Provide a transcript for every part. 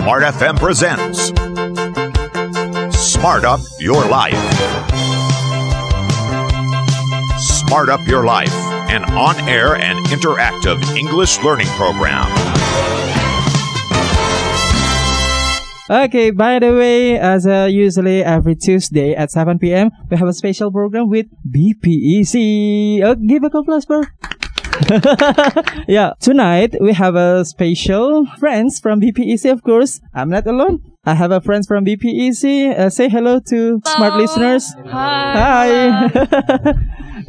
Smart FM presents Smart Up Your Life. Smart Up Your Life, an on air and interactive English learning program. Okay, by the way, as uh, usually every Tuesday at 7 p.m., we have a special program with BPEC. Oh, give a applause, bro. yeah, tonight we have a special friends from BPEC, of course. I'm not alone. I have a friends from BPEC. Uh, say hello to smart listeners. Hi. Hi.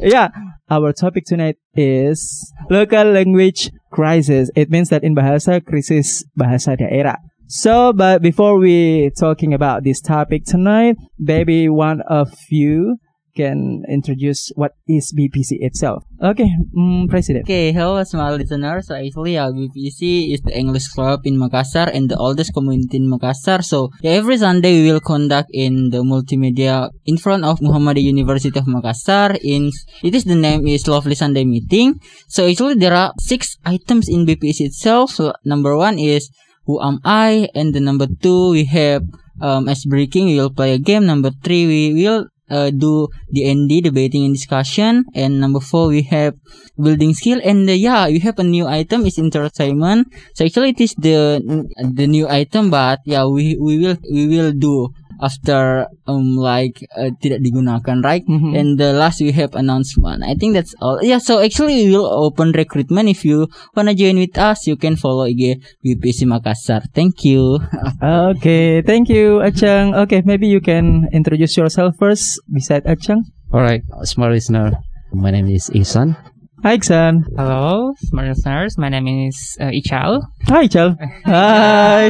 yeah, our topic tonight is local language crisis. It means that in Bahasa, krisis bahasa daerah. So, but before we talking about this topic tonight, maybe one of you can introduce what is BPC itself. Okay, mm, President. Okay, hello smart listeners. So actually, uh, BPC is the English club in Makassar and the oldest community in Makassar. So yeah, every Sunday we will conduct in the multimedia in front of Muhammadiyah University of Makassar. In it is the name is Lovely Sunday Meeting. So actually there are six items in BPC itself. So number one is Who Am I? And the number two we have um, as breaking we will play a game. Number three we will uh, do the ND debating and discussion. And number four we have building skill. And uh, yeah we have a new item. Is entertainment. So actually it is the the new item but yeah we we will we will do after um like uh, tidak digunakan right Mhm. and the last we have announcement i think that's all yeah so actually we will open recruitment if you wanna join with us you can follow IG BPC Makassar thank you Okay, thank you, Achang. Okay, maybe you can introduce yourself first beside Achang. All right, smart listener. My name is Isan. Hi, Iksan. Hello, smart listeners. My name is uh, Ichal. Hi, Chal. Hi.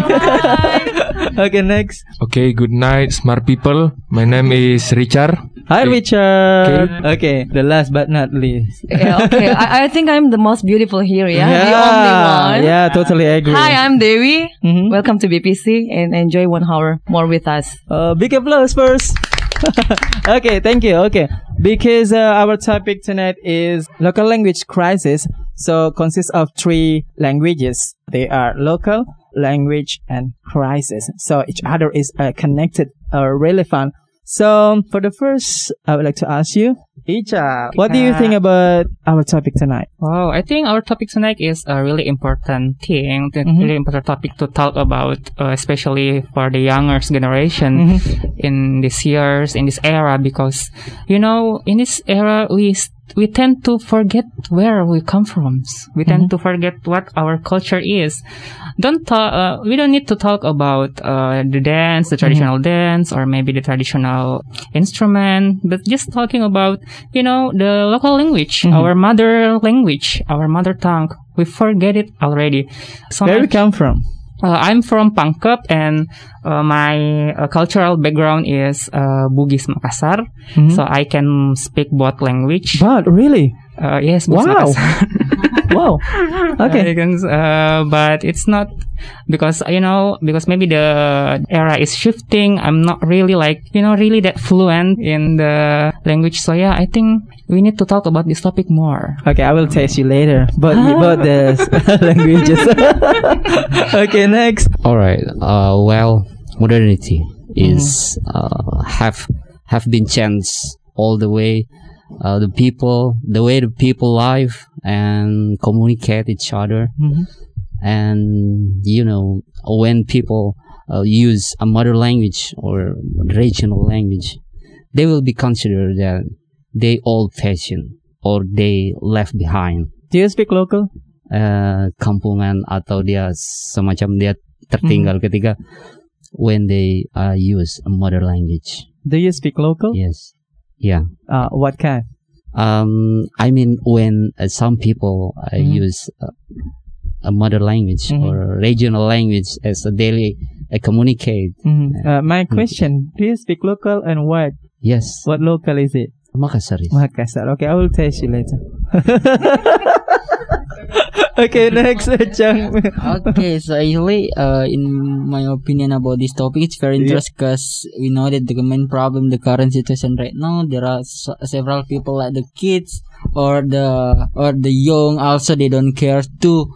okay, next. Okay, good night, smart people. My name is Richard. Hi, Okay. Richard. Okay, the last but not least. Yeah, okay. I, I think I'm the most beautiful here, yeah? the only one. Yeah, totally agree. Hi, I'm Dewi. Mhm. Welcome to BPC and enjoy one hour more with us. Uh, big applause first. okay, thank you. Okay, because uh, our topic tonight is local language crisis. So consists of three languages. They are local language and crisis. So each other is uh, connected or relevant. So for the first, I would like to ask you, Icha, what do you Uh, think about our topic tonight? Wow, I think our topic tonight is a really important thing, Mhm. really important topic to talk about, uh, especially for the younger generation Mhm. in these years, in this era, because you know, in this era, we s- we tend to forget where we come from. We tend to forget what our culture is. Don't talk. Uh, we don't need to talk about uh, the dance, the traditional dance, or maybe the traditional instrument, but just talking about you know the local language, our mother language, our mother tongue. We forget it already. So Where much- come from? uh, I'm from Pangkep and uh, my uh, cultural background is uh, Bugis Makassar. Mhm. So I can speak both language. But really, Uh, yes, Bugis Wow. Makassar. wow. Okay. Uh, but it's not because you know because maybe the era is shifting. I'm not really like you know really that fluent in the language. So yeah, I think we need to talk about this topic more. Okay, I will test you later. But about the languages. okay, next. All right. Uh, well, modernity is uh, have have been changed all the way. Uh, the people, the way the people live and communicate each other, Mhm. and you know when people uh, use a mother language or regional language, they will be considered that they old fashioned or they left behind. Do you speak local? eh, kampungan atau dia semacam dia tertinggal ketika when they uh, use a mother language. Do you speak local? Yes. Yeah. Uh, what kind? Um, I mean, when uh, some people uh, Mhm. use uh, a mother language Mhm. or regional language as a daily uh, communicate. Mhm. Uh, my question: Do you speak local and what? Yes. What local is it? Makassar. Makassar. Okay, I will test you later. okay, next, Chang. okay, so actually, uh, in my opinion about this topic, it's very interesting because we know that the main problem, the current situation right now, there are s- several people like the kids or the or the young also they don't care to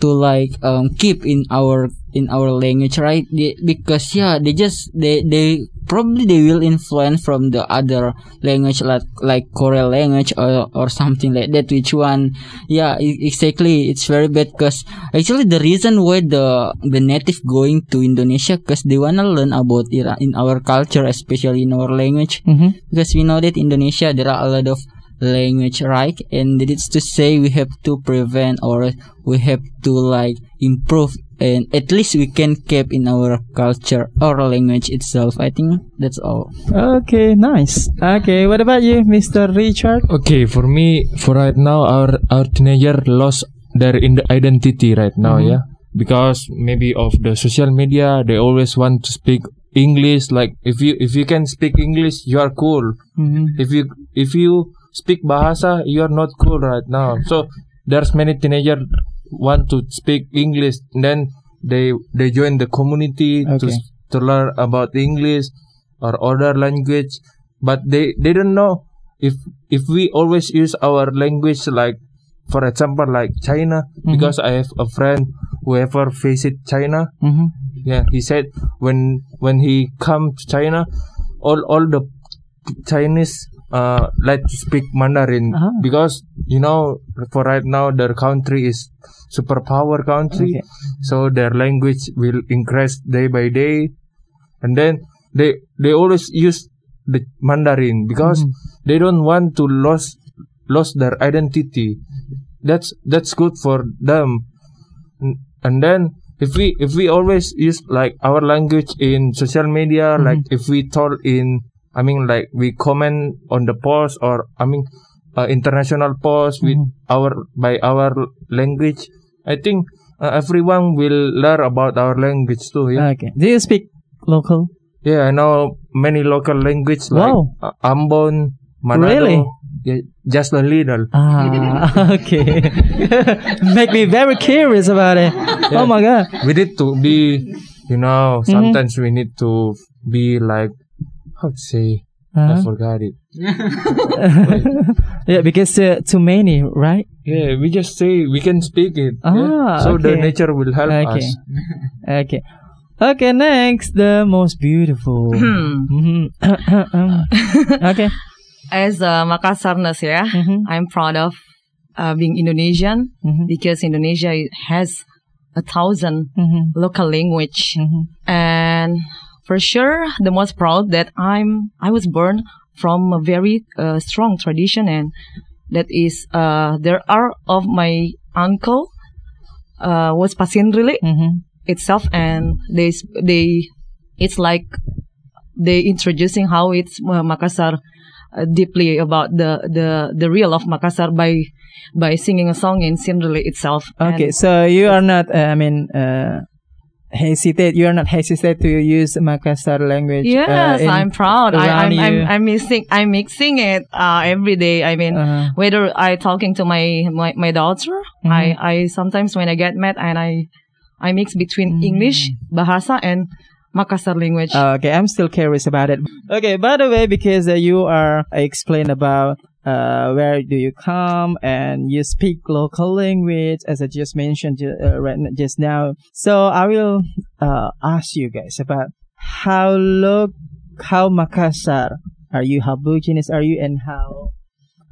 to like um keep in our in our language, right? They, because yeah, they just they they probably they will influence from the other language like like Korean language or or something like that. Which one? Yeah, exactly. It's very bad because actually the reason why the the native going to Indonesia because they wanna learn about it in our culture, especially in our language. Mhm. Because we know that Indonesia there are a lot of language right and that is to say we have to prevent or we have to like improve and at least we can keep in our culture or language itself i think that's all Okay, nice. Okay, what about you, Mr. Richard? Okay, for me, for right now, our our teenager lost their in the identity right now, Mhm. yeah, because maybe of the social media, they always want to speak English. Like if you if you can speak English, you are cool. Mhm. If you if you speak bahasa, you are not cool right now. So there's many teenager want to speak English, and then they they join the community to Okay. s- to learn about English or other language, but they they don't know if if we always use our language like for example like China because I have a friend who ever visit China Mhm. yeah he said when when he come to China all all the Chinese uh like to speak Mandarin Ah. because you know for right now their country is superpower country. Okay. so their language will increase day by day. And then they they always use the Mandarin because mm-hmm. they don't want to lose lose their identity. That's that's good for them. And then if we if we always use like our language in social media like mm-hmm. if we told in i mean like we comment on the post or i mean uh, international post with our by our language i think uh, everyone will learn about our language too yeah Okay. Do you speak local? yeah i know many local language like Wow. uh, ambon manado Really? yeah, just a little Ah, okay. Make me very curious about it. Oh my god. we need to be you know Mm-hmm. sometimes we need to be like how to say i Uh-huh. forgot it yeah, because uh, too many, right? yeah we just say we can speak it Ah, yeah. so the nature will help Okay. us Okay. Okay, next, the most beautiful. Mhm. okay. As a Makassarness, yeah, Mhm. I'm proud of uh, being Indonesian Mhm. because Indonesia has a thousand Mhm. local language, Mhm. and for sure, the most proud that I'm I was born from a very uh, strong tradition, and that is uh, there are of my uncle uh, was Pasindrili Mhm. itself, and they they it's like they introducing how it's uh, Makassar uh, deeply about the the the real of Makassar by by singing a song in Sindrili itself. Okay, And- so you are not, uh, I mean, uh, hesitate. You are not hesitate to use Makassar language. Yes, uh, I'm proud. I, around I'm, I'm. I'm mixing I'm mixing it uh, every day. I mean, Uh-huh. whether I talking to my my, my daughter, Mm-hmm. I I sometimes when I get mad and I I mix between English, Bahasa, and Makassar language. Uh, okay, I'm still curious about it. Okay, by the way, because uh, you are i explain about uh, where do you come and you speak local language, as I just mentioned uh, right just now. So I will uh, ask you guys about how look how Makassar are you, how Buginese are you, and how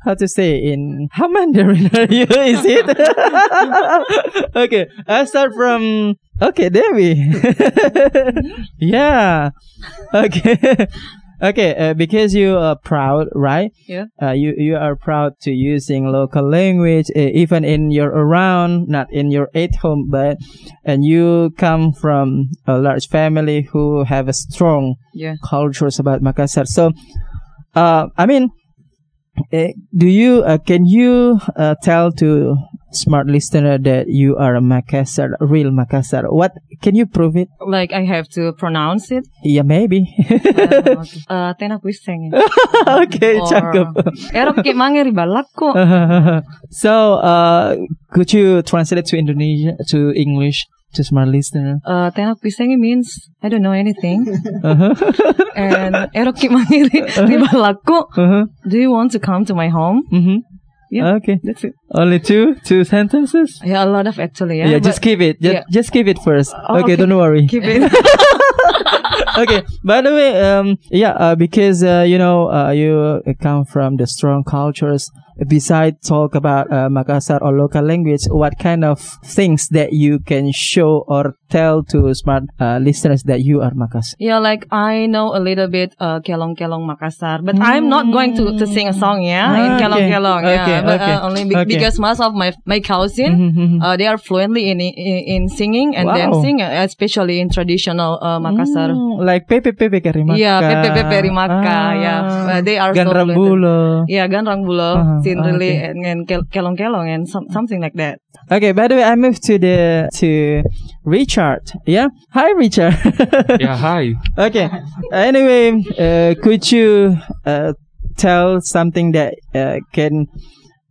how to say in how Mandarin are you? Is it? okay, I start from okay, Dewi. yeah. Okay. Okay. Uh, because you are proud, right? Yeah. Uh, you you are proud to using local language, uh, even in your around, not in your at home, but and you come from a large family who have a strong yeah. cultures about Makassar. So, uh, I mean, uh, do you uh, can you uh, tell to smart listener that you are a Makassar, a real Makassar? What can you prove it? Like I have to pronounce it. Yeah, maybe. Uh, tenak wiseng. okay, Or- cakep. Erok ki mangeri balakku. so, uh, could you translate to Indonesia to English to smart listener? Uh, tenak pisang means I don't know anything. Uh-huh. and erok ki mangeri di balakku. Uh-huh. Do you want to come to my home? Mm-hmm. Yeah, Okay. that's it. Only two two sentences. Yeah, a lot of actually. Yeah, Yeah, just keep it. Just, yeah. just keep it first. Oh, okay, okay. don't worry. keep it. okay. By the way, um, yeah, uh, because uh, you know, uh, you come from the strong cultures. Besides talk about uh, Makassar or local language, what kind of things that you can show or tell to smart uh, listeners that you are Makassar? yeah, like I know a little bit uh, Kelong Kelong Makassar, but I'm not going to, to sing a song. Yeah, Ah, in Kelong okay. Kelong. Yeah, Okay, but okay, uh, only be- okay. because most of my my cousin. Mhm. Uh, they are fluently in, in in singing and Wow. dancing, uh, especially in traditional uh, Makassar. Mm, like Pepe Pepe Karimaka. Yeah, Pepe Pepe Rimaka. yeah, Ah. Uh, they are Gan so fluent. Yeah, Ganrang Bulo, Uh-huh, Sindrili, okay. and, and Kel- Kelong Kelong, and some, something like that. Okay, by the way, I moved to the to Richard. Yeah, hi Richard. yeah, hi. okay. Anyway, uh, could you uh, tell something that uh, can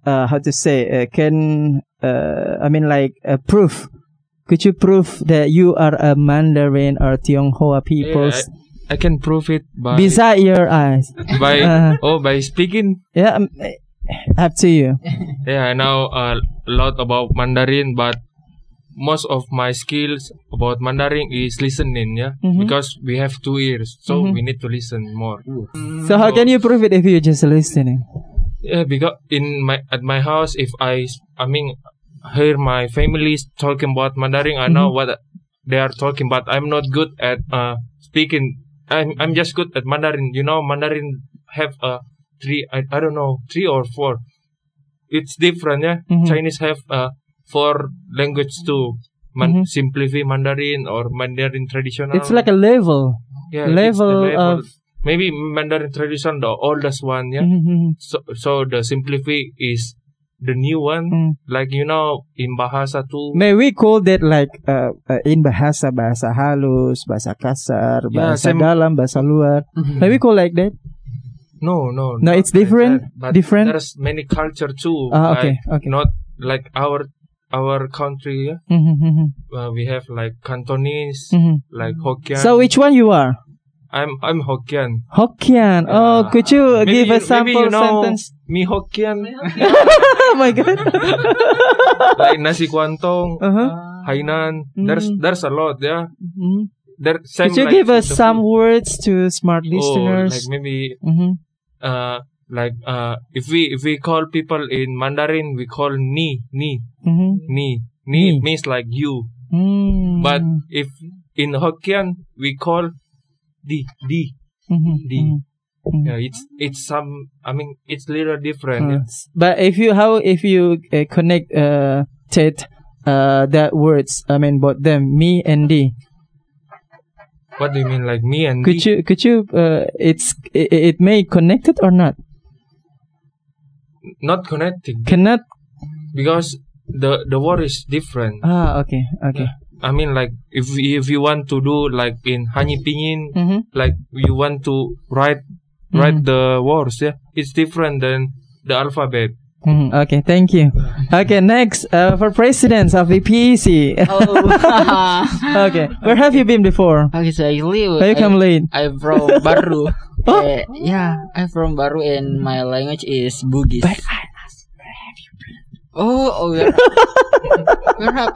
uh, how to say uh, can uh, I mean like uh, proof? Could you prove that you are a Mandarin or Tionghoa people Yeah, I can prove it by beside your eyes? by Uh-huh. oh by speaking. Yeah, um, up to you. Yeah, I know a lot about Mandarin, but most of my skills about Mandarin is listening. Yeah, Mhm. because we have two ears, so Mhm. we need to listen more. So how can you prove it if you're just listening? Yeah, because in my at my house, if I I mean hear my family talking about Mandarin, I know what they are talking, but I'm not good at uh speaking. I'm I'm just good at Mandarin. You know, Mandarin have uh three I, I don't know three or four. It's different, yeah. Mhm. Chinese have uh four language too. Man- Mhm. Simplify Mandarin or Mandarin traditional. It's like a level. yeah, the level of- maybe Mandarin tradition the oldest one, yeah Mhm. so so the simplify is the new one Mm. like you know in bahasa too May we call that like uh, uh, in bahasa bahasa halus, bahasa kasar, Yeah, bahasa same. dalam, bahasa luar. May we call like that? No no No, not it's like different? that, but Different? there's many culture too Ah, like okay, okay. not like our our country yeah? Mhm, mhm, uh, we have like Cantonese mhm. like Hokkien So which one you are? I'm I'm Hokkien Hokkien. Oh, could you Maybe give a you- maybe sample you know sentence? me Hokkien oh my god. like nasi kuantong uh-huh. Hainan there's Mm. there's a lot yeah Mhm. there same Could you like give us some food. words to smart oh, listeners? like maybe Mhm. Uh like uh if we if we call people in Mandarin we call ni ni Mhm. ni Ni. means like you Mm. but if in Hokkien we call di di Mhm, di mhm, mhm. yeah it's it's some I mean it's little different Uh. But if you how if you uh, connect uh ted uh that words I mean both them me and D what do you mean like me and could di? you could you uh it's it, it may connect it or not? Not connecting. Cannot. Because the the word is different. Ah okay okay. I mean like if if you want to do like in Hanyu Pinyin mm-hmm. like you want to write write the words yeah it's different than the alphabet Mhm, okay thank you okay next uh, for presidents of the PEC Oh. okay where have you been before okay, so actually, why you I, come late I'm from Barru. Oh. Eh, yeah, I'm from Barru and my language is Bugis. But Oh, oh, where, where have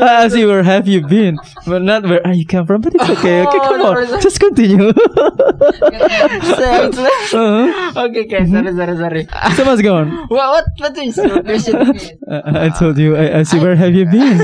I see where have you been but not where are you come from but it's okay okay come on just continue uh-huh. okay, okay, sorry, sorry, sorry. so what's going What, what, what is your question? Uh, I told you. I, I see. Where have you been?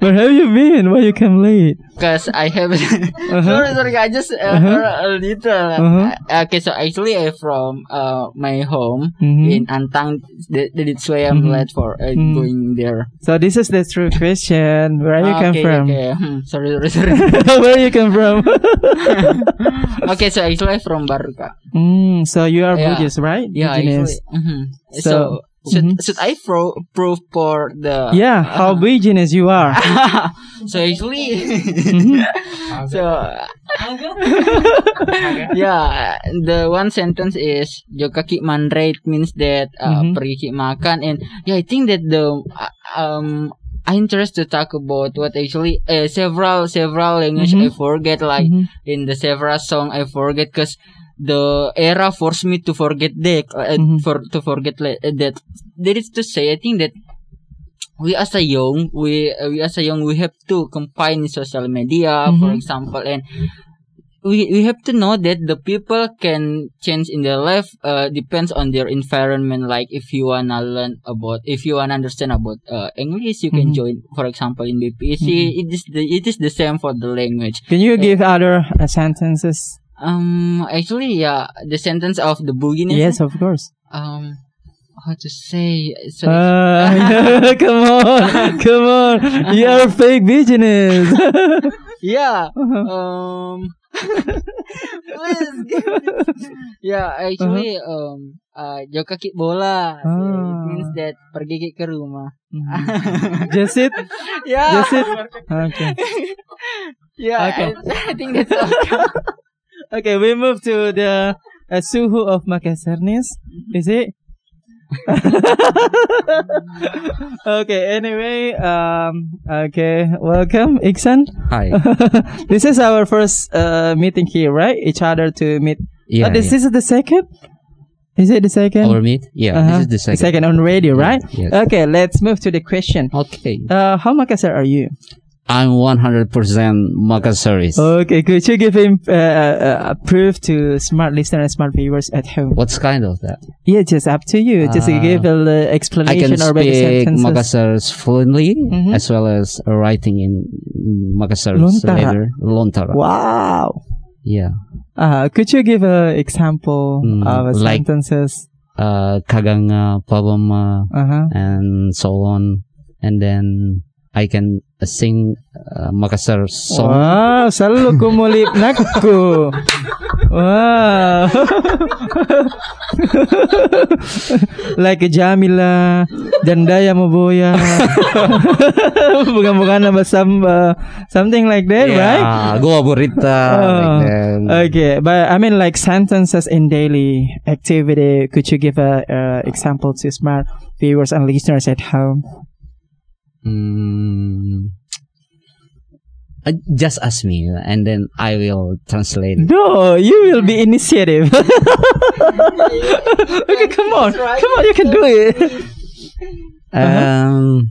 where have you been? Why you come late? Because I have. Uh-huh. Sorry, sorry, I just uh, Uh-huh. a little. Uh-huh. Okay, so actually, I'm from uh my home Mhm. in Antang. That, that's why I'm Mhm. late for uh, Mhm. going there. So this is the true question. Where you come from? Okay, hmm, sorry, sorry, sorry. where you come from? okay, so actually, I'm from Baruka. mm, so you are Yeah. Buddhist, right? Yeah, actually. mhm. So- So, should, mhm. should I pro- prove for the? Yeah, how indigenous you are. so actually, Mhm. so yeah, the one sentence is Jokaki Mandrait means that uh, Mhm. pergi makan and yeah, I think that the uh, um I interest to talk about what actually uh, several several language Mhm. I forget like Mhm. in the several song I forget because the era forced me to forget that uh, Mhm. for to forget uh, that that is to say I think that we as a young we uh, we as a young we have to combine social media for Mhm. example and we we have to know that the people can change in their life uh, depends on their environment like if you wanna learn about if you wanna understand about uh, english you can Mhm. join for example in bpc Mhm. it is the it is the same for the language Can you give other uh, sentences? Um actually yeah the sentence of the beginning Yes, of course. um how to say so Uh, come on, come on. You're fake business. yeah um please yeah actually um uh jauh kaki bola So, it Ah. means that pergi ke rumah Just it. yeah Just it. Okay. yeah Okay. I, I think that's all Okay, we move to the uh, suhu of Makassarnis. Is it? okay. Anyway, um, okay. Welcome, Iksan. Hi. this is our first uh, meeting here, right? Each other to meet. Yeah. Oh, this yeah. is the second. Is it the second? Our meet? Yeah, Uh-huh. this is the second. second on radio, right? Yes. Okay, let's move to the question. Okay. Uh, how Makassar are you? I'm 100% Makassaris. Okay, could you give him uh, uh, a proof to smart listeners and smart viewers at home? What's kind of that? Yeah, just up to you. Just Uh, give a little I can explanation or maybe speak sentences. Makassar's fluently Mhm. as well as writing in Makassar's Lontara. letter. Lontara. Wow. Yeah. Uh, could you give an example Mm, of a like- sentences? Uh, Kaganga, Pabama, Uh-huh. and so on. And then I can uh, sing uh, Makassar song. Wow, selalu kumulip nakku. Wow. like Jamila, Jandaya Maboya. Bukan-bukan nama samba. Something like that, right? Yeah, Goa Burita. Oh, like. Okay, but I mean like sentences in daily activity. Could you give a uh, example to smart viewers and listeners at home? Mm, uh, just ask me, and then I will translate. No, you will be initiative. okay, come on, come on, you can do it. Um,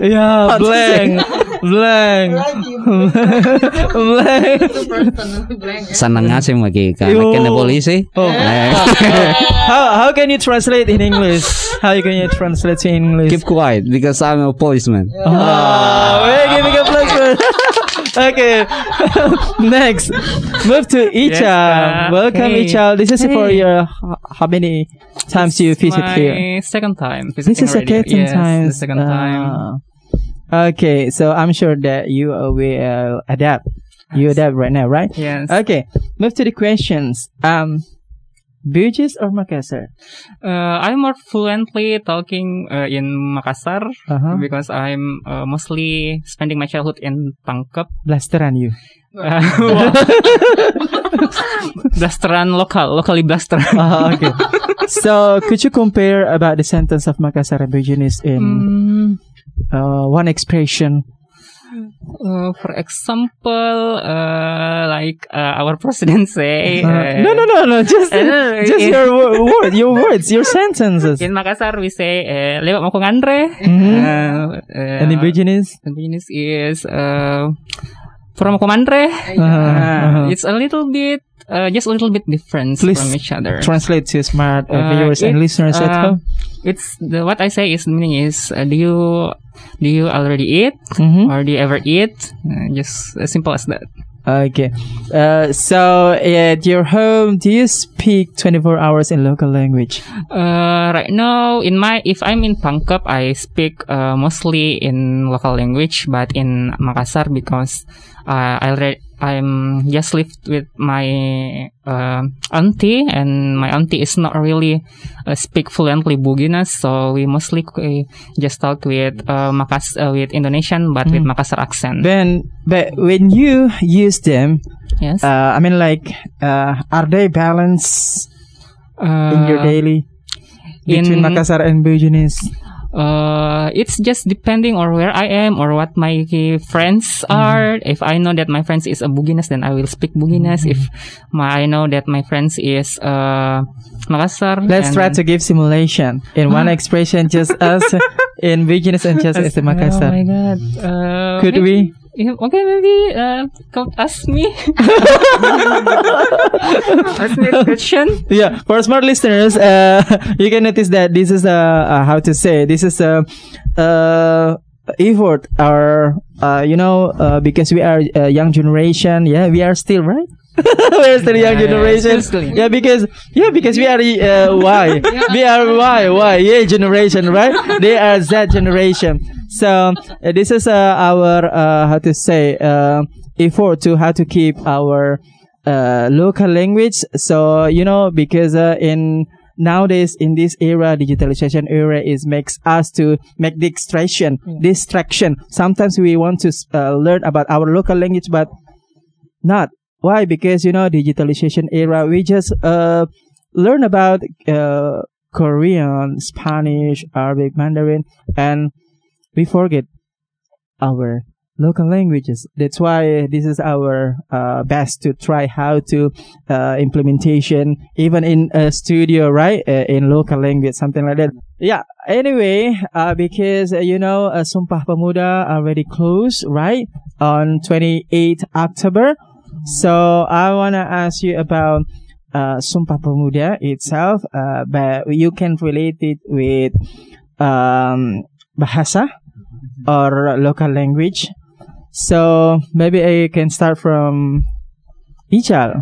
Yeah, blank, blank, blank. Sanang nga si magika. Yo. Nagka na polisi. Oh. Eh, How how can you translate in English? How you can you translate to English? Keep quiet because I'm a policeman. Ah, we're giving a plus one. okay. Next, move to Icha. Yes, uh, Welcome, hey. Icha. This is for Hey. your how many times you visit here? second time This is the radio. second yes, time. The second time. Ah. Okay, so I'm sure that you uh, will adapt. You adapt right now, right? Yes. Okay, move to the questions. Um, Bugis or Makassar? Uh, I'm more fluently talking uh, in Makassar Uh-huh. because I'm uh, mostly spending my childhood in Pangkep. Blasteran you. Uh, blasteran lokal, locally blasteran. Ah, okay. so, could you compare about the sentence of Makassar and Bugis in Mm, uh, one expression? Uh, for example, uh, like uh, our president say. Uh, uh, no, no, no, no. Just, just in- your wo- word, your words, your sentences. In Makassar, we say uh, lewat mau ngandre. Uh, And in Bugis? the business is uh, from Komandre. Uh-huh, uh-huh. It's a little bit, uh, just a little bit different Please from each other. Translate to smart viewers and listeners at home. It's the what I say is meaning is uh, do you do you already eat Mhm. or do you ever eat? Uh, just as simple as that. Okay. Uh, so at your home, do you speak 24 hours in local language? Uh, right now, in my if I'm in Pangkep, I speak uh, mostly in local language, but in Makassar because uh, I already I'm just lived with my uh, auntie, and my auntie is not really uh, speak fluently Bugis, so we mostly uh, just talk with uh, Makas uh, with Indonesian, but with Makassar accent. Then, but when you use them, yes, uh, I mean, like, uh, are they balanced uh, in your daily between in- Makassar and Bugis? Uh, it's just depending on where I am or what my friends Mm-hmm. are. If I know that my friends is a Buginas, then I will speak Buginas. Mm-hmm. If my, I know that my friends is uh, Makassar, Let's try to give simulation in one expression, just us in beginners and just as the Oh my Makassar. god! Uh, Could maybe- we? Yeah, Okay, maybe uh, come ask me. ask me a question. yeah for smart listeners uh you can notice that this is a uh, how to say this is a uh effort or uh you know uh, because we are a young generation. Yeah we are still right? We're still young generation. Yeah because yeah because we are uh, y. We are why y yeah generation right? They are z generation so uh, this is uh, our uh, how to say uh, effort to how to keep our uh, local language. So you know, because uh, in nowadays in this era, digitalization era is makes us to make distraction, distraction. Sometimes we want to uh, learn about our local language, but not. Why? Because you know, digitalization era, we just uh, learn about uh, Korean, Spanish, Arabic, Mandarin, and we forget our local languages. That's why this is our uh, best to try how to uh, implementation even in a studio, right? Uh, in local language, something like that. Yeah. Anyway, uh, because uh, you know, uh, Sumpah Pemuda already closed, right? On 28 October. So I wanna ask you about uh, Sumpah Pemuda itself, uh, but you can relate it with um, bahasa or local language. So maybe I can start from Ichal.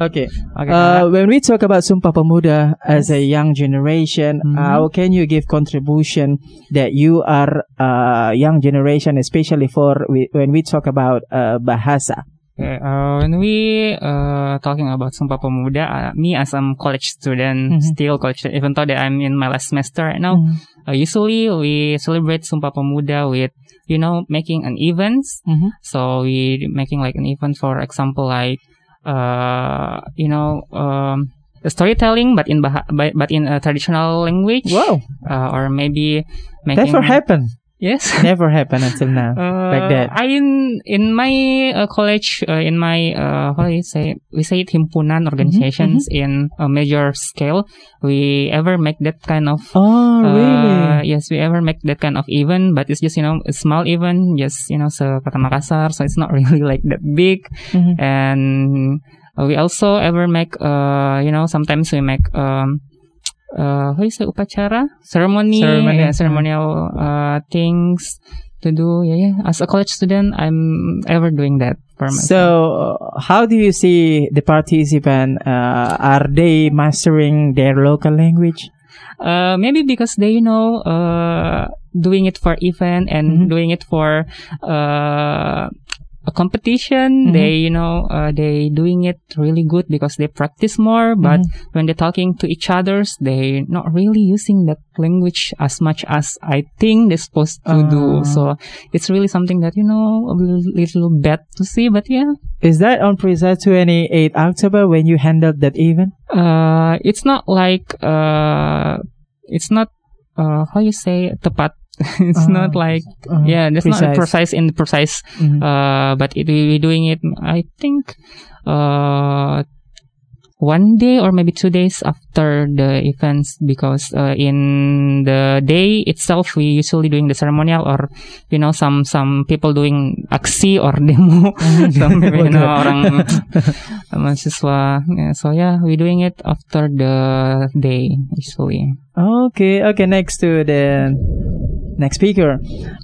Okay. Okay. Uh, when we talk about Sumpah Pemuda as a young generation, Mhm. how can you give contribution that you are uh, young generation, especially for we, when we talk about uh, bahasa? Okay, uh, when we uh, talking about Sumpah Pemuda, uh, me as a college student, Mhm. still college, student, even though that I'm in my last semester right now, Mhm. uh, usually we celebrate Sumpah Pemuda with, you know, making an events. Mhm. So we making like an event, for example, like, uh, you know, um, storytelling, but in bah- but but in a traditional language. Wow, Uh, or maybe making. never happened. Yes. Never happened until now. like that. Uh, I in in my uh, college, uh, in my uh, how do you say? We say it himpunan organizations Mm-hmm, in a major scale. We ever make that kind of. Oh, Uh, really? yes, we ever make that kind of event, but it's just you know a small event, just you know sekota Makassar, so it's not really like that big. Mhm. And uh, we also ever make uh you know sometimes we make um uh how you say upacara ceremony, Ceremony, yeah, ceremonial uh things to do yeah, yeah as a college student i'm ever doing that for myself So, uh, how do you see the participant? Uh, are they mastering their local language? uh maybe because they you know uh doing it for event and Mhm. doing it for uh a competition Mhm. they you know uh, they doing it really good because they practice more but when they're talking to each others they not really using that language as much as i think they're supposed to Ah. do so it's really something that you know a little, little bad to see but yeah Is that on precise 28 October when you handled that event? uh it's not like uh it's not uh how you say tepat it's Ah, not like uh, yeah that's not precise. precise in the precise Mhm. uh but it, we we doing it i think uh one day or maybe two days after the events because uh, in the day itself we usually doing the ceremonial or you know some some people doing aksi or demo. Some maybe, you know orang mahasiswa. Yeah, so yeah we doing it after the day usually. Okay, okay, next to the next speaker.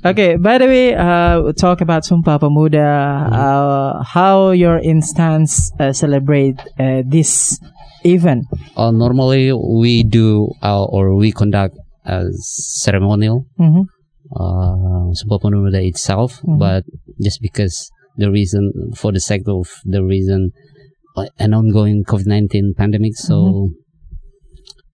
Okay, by the way, uh, we'll talk about Sumpah Pemuda, uh, how your instance uh, celebrate uh, this event. Uh, normally, we do uh, or we conduct a ceremonial Mhm. uh, Sumpah Pemuda itself, Mhm. but just because the reason, for the sake of the reason, uh, an ongoing COVID nineteen pandemic, so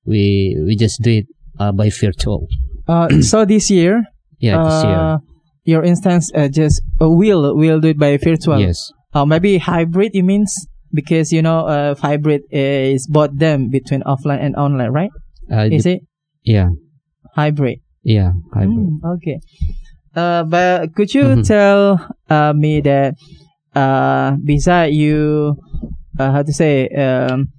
we we just do it uh, by virtual. Uh, so this year, Yeah, this year. uh, your instance uh, just uh, will will do it by virtual. Yes. Uh, maybe hybrid. You means because you know uh, hybrid is both them between offline and online, right? Uh, Is it yeah. hybrid? Yeah, hybrid. Mm, okay. Uh, but could you Mhm. tell uh, me that uh, beside you, uh, how to say, um,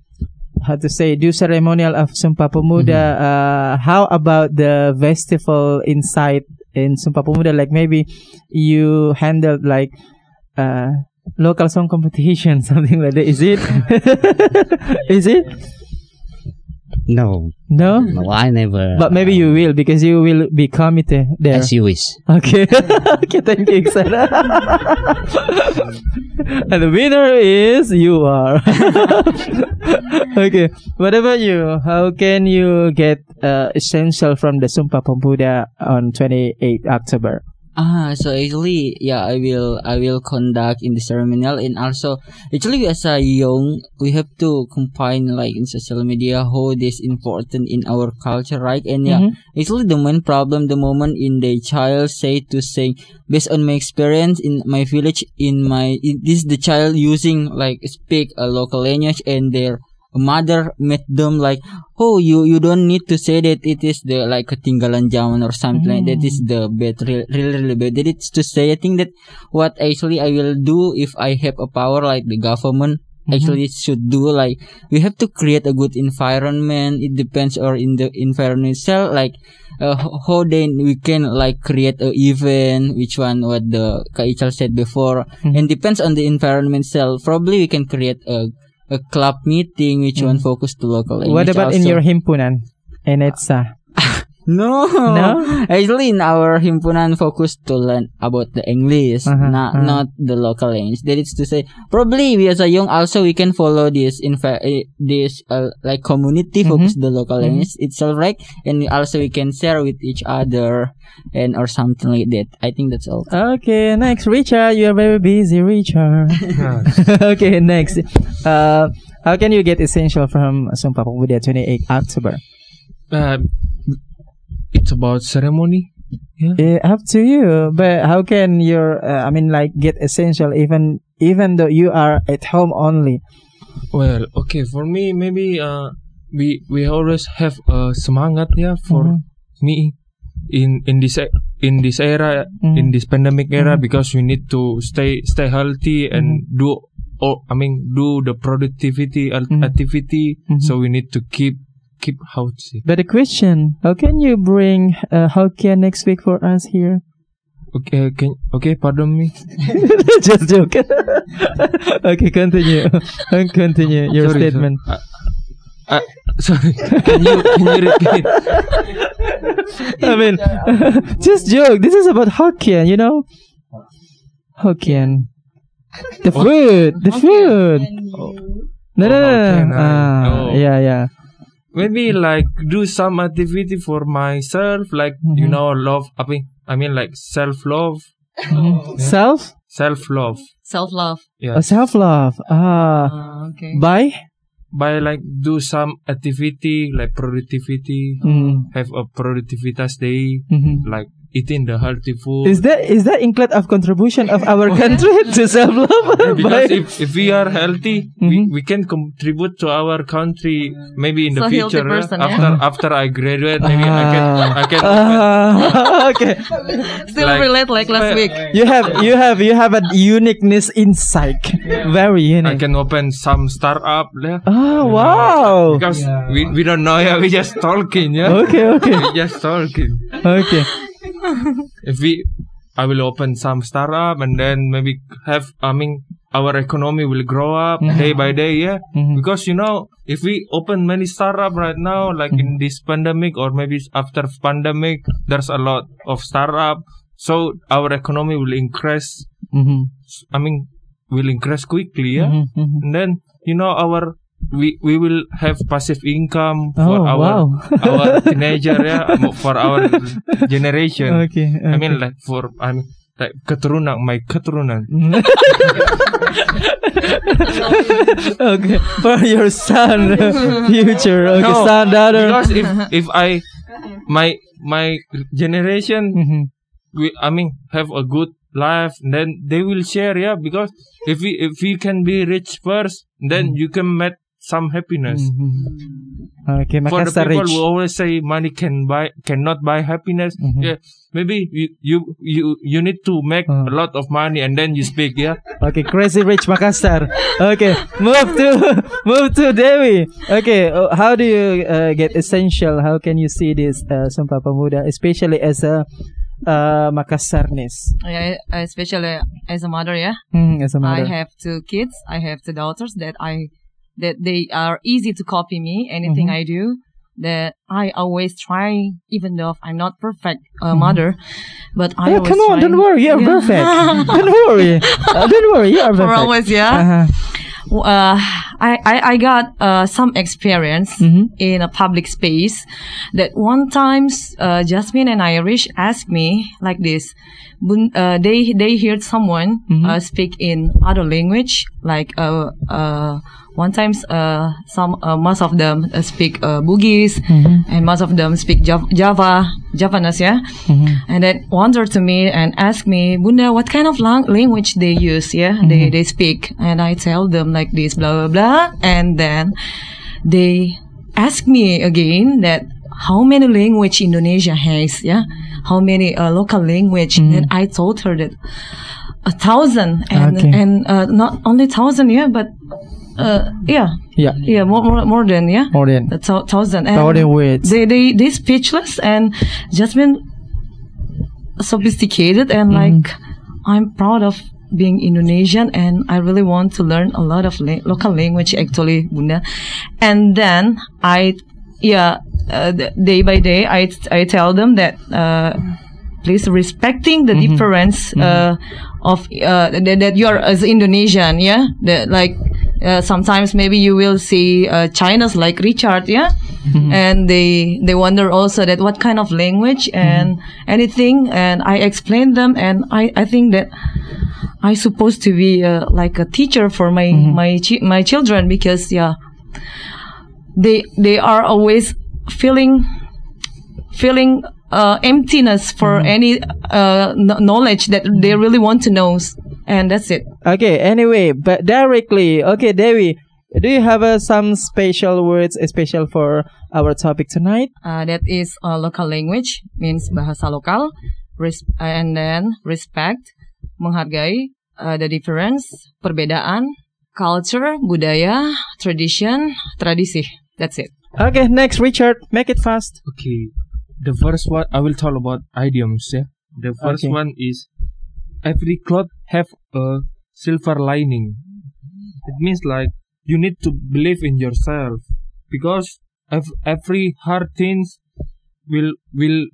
how to say, do ceremonial of Sumpah Pemuda, uh, how about the festival inside in Sumpah Pemuda? Like maybe you handled like uh, local song competition, something like that. Is it? Is it? No, No? no, I never. But maybe you will because you will be committee there. As you wish. Okay. okay, thank you, and the winner is you are. okay. What about you? How can you get uh, essential from the Sumpah Pemuda on 28 October? Ah, so actually, yeah, I will, I will conduct in the ceremonial, and also, actually, as a young, we have to combine like in social media how this important in our culture, right? And yeah, Mhm. actually, the main problem, the moment in the child say to say, based on my experience in my village, in my, this the child using like speak a local language, and their mother met them like, oh, you you don't need to say that it is the like ketinggalan zaman or something like that is the bad, really, really, bad. That it's to say, I think that what actually I will do if I have a power like the government actually should do like we have to create a good environment. It depends or in the environment itself like. Uh, how then we can like create a event which one what the Kaichal said before and depends on the environment itself probably we can create a a club meeting which one focus to local What about in also. your himpunan? In ETSA? No. No? Actually, in our himpunan, focus to learn about the English, Uh-huh, not uh-huh. not the local language. That is to say, probably we as a young also we can follow this in fa- eh, this uh, like community Mm-hmm. focus the local language itself, right? And also we can share with each other and or something like that. I think that's all. Okay, next, Richard. You are very busy, Richard. Okay, next. Uh, how can you get essential from Sumpah Pemuda 28 October? Uh, it's about ceremony. Yeah. Eh, up to you. But how can your, uh, I mean, like get essential even even though you are at home only? Well, okay, for me maybe uh we we always have a semangat yeah for Mhm. me in in this in this era Mhm. in this pandemic era Mhm. because we need to stay stay healthy and do oh I mean do the productivity activity Mhm. so we need to keep keep how to say But the question, how can you bring uh, Hokkien next week for us here? okay can okay pardon me Just joke. okay, continue. continue your Sorry, statement. sorry. Uh, uh, sorry can you can you repeat I mean, just joke. This is about Hokkien, you know? Hokkien. The food. The food. No, no, no, no. Ah, oh. yeah, yeah. Maybe like do some activity for myself like you Mhm. know love I mean I mean like self love Self? self love Self love. yeah Oh, self love. Ah. Uh, okay. By? by like do some activity like productivity Mm. have a productivitas day mhm. like eating the healthy food Is that is that include of contribution of our country to self love? because if, if we are healthy we, Mhm. we can contribute to our country maybe in the So healthy future yeah. person, yeah. after after I graduate maybe I can I can Ah, okay. Still Like- relate like last week. You have you have you have a uniqueness insight. Very unique. I can open some startup yeah. Oh wow. because we, we don't know yeah we just talking yeah Okay, okay. we just talking Okay. if we I will open some startup and then maybe have I mean our economy will grow up Mhm. day by day yeah Mhm. because you know if we open many startup right now like Mm-hmm. in this pandemic or maybe after pandemic there's a lot of startup so our economy will increase Mhm. I mean will increase quickly yeah Mhm, mhm. and then you know our we we will have passive income for Oh, our wow. our teenager yeah for our generation Okay. I mean like for I mean like keturunan my keturunan okay. For your son, future. Okay, No, son, daughter. because if if I my my generation Mhm. we I mean have a good life then they will share yeah because if we if we can be rich first then Mm-hmm. you can meet some happiness. Mhm. Oke, For the Makassar people Rich. who always say money can buy cannot buy happiness, Mhm. yeah, maybe you, you you you need to make Uh. a lot of money and then you speak, yeah. Oke, Crazy Rich Makassar. Okay, move to move to Dewi. Okay, uh, how do you uh, get essential? How can you see this uh, Sumpah Pemuda, especially as a uh, Makassarnese, Yeah, especially as a mother, yeah. hmm, as a mother? I have two kids. I have two daughters that I that they are easy to copy me. Anything Mhm. I do, that I always try, even though I'm not perfect uh, Mhm. mother, but I Yeah, always come on, try. don't worry, you're Yeah. perfect. don't worry, uh, don't worry, you are For perfect. always, yeah. Uh-huh. Uh, I, I I got uh, some experience Mhm. in a public space. That one times uh, Jasmine and Irish asked me like this. Uh, they they heard someone Mhm. uh, speak in other language like uh, uh, one times uh, some uh, most of them uh, speak uh, Bugis Mhm. and most of them speak Jav- Java Javanese yeah? Mhm. and then wonder to me and ask me Bunda what kind of lang- language they use yeah? They they speak. And I tell them like this blah blah blah. And then they ask me again that how many language Indonesia has yeah? How many uh, local language? And I told her that a thousand and Okay. and uh, not only thousand yeah but uh, yeah. Yeah, yeah more more, more than yeah. More than. A thou- thousand. And thousand words. they they they speechless and just been sophisticated and Mm-hmm. like I'm proud of being Indonesian and I really want to learn a lot of la- local language actually Bunda. And then I yeah uh, day by day I I tell them that uh, please respecting the Mm-hmm. difference uh, of uh, that, that you are as Indonesian yeah? That like uh, sometimes maybe you will see uh, China's like Richard yeah Mm-hmm. and they they wonder also that what kind of language and anything and I explain them and I I think that I supposed to be uh, like a teacher for my Mm-hmm. my chi- my children because yeah they they are always feeling feeling uh, emptiness for Mm-hmm. any uh, kn- knowledge that they really want to know and that's it Okay, anyway, but directly, okay, Dewi, do you have uh, some special words, special for our topic tonight? uh, that is uh, local language means bahasa lokal res- and then respect menghargai uh, the difference perbedaan culture budaya tradition tradisi that's it Okay, next, Richard, make it fast. Okay, the first one I will talk about idioms. Yeah, the first Okay. one is every cloth have a silver lining. It means like you need to believe in yourself because ev- every hard things will will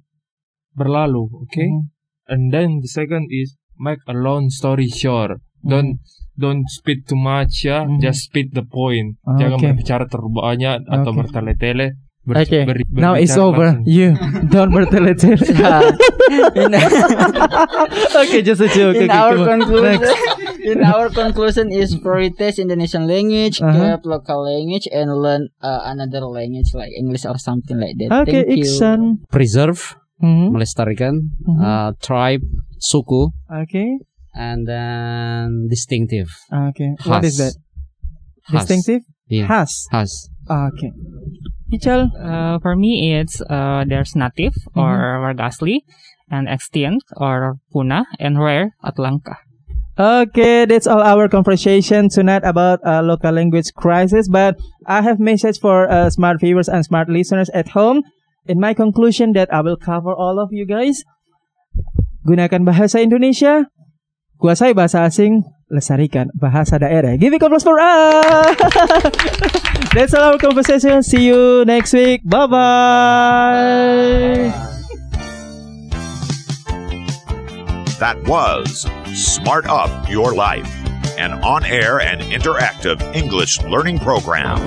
berlalu. Okay, Mhm. and then the second is make a long story short. Don't don't speak too much ya, Mhm. just speak the point. Ah, Jangan okay. berbicara terlalu banyak atau Okay. bertele-tele. Ber- Okay, ber- now it's over. langsung. You don't bertele-tele. in, okay, just a joke. in okay, our conclusion, Next. in our conclusion is prioritize Indonesian language, Uh-huh. keep local language, and learn uh, another language like English or something like that. Okay, Thank you. Iksan. Preserve, Mhm. melestarikan, Mhm. uh, tribe, suku, Okay, and then distinctive. okay. What is that? Khas. Khas. Distinctive? Yeah. Has. Khas. Okay. Ichal. Uh, for me, it's uh, there's native or Wargasli, and extinct or Puna, and rare at Langka. Okay, that's all our conversation tonight about uh, local language crisis. But I have message for uh, smart viewers and smart listeners at home. In my conclusion, that I will cover all of you guys. Gunakan bahasa Indonesia, kuasai bahasa asing, lestarikan bahasa daerah. Give it applause for us. that's all our conversation. See you next week. Bye bye. That was Smart Up Your Life, an on air and interactive English learning program.